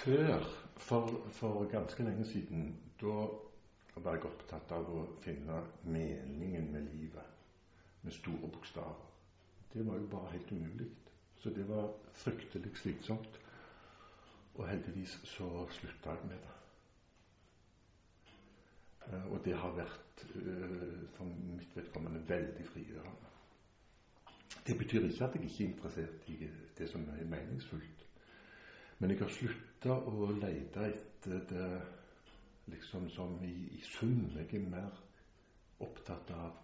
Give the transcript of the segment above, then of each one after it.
Før, for, for ganske lenge siden, da var jeg opptatt av å finne meningen med livet med store bokstaver. Det var jo bare helt umulig. Så det var fryktelig slitsomt. Og heldigvis så slutta jeg med det. Uh, og det har vært uh, for mitt vedkommende veldig frigjørende. Det betyr ikke at jeg ikke er interessert i det som er meningsfullt. Men jeg har slutta å lete etter det liksom som i, i sum. Jeg er mer opptatt av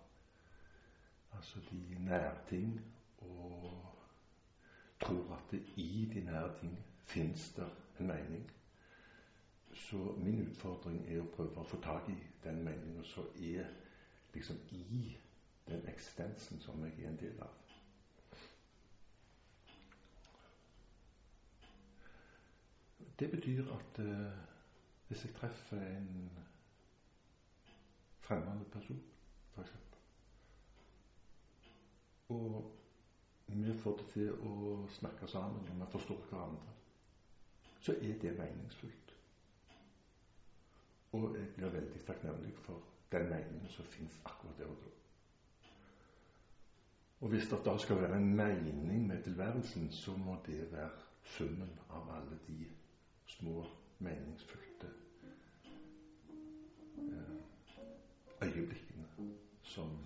altså de nærting, og tror at det i de nære ting fins det en mening. Så min utfordring er å prøve å få tak i den meninga som er liksom i den eksistensen som jeg er en del av. Det betyr at uh, hvis jeg treffer en fremmed person, f.eks., og vi får det til å snakke sammen, og vi forstår hverandre, så er det meningsfullt. Og jeg blir veldig takknemlig for den meningen som fins akkurat der og da. Og hvis det da skal være en mening med tilværelsen, så må det være summen av alle de små, meningsfylte eh, øyeblikkene som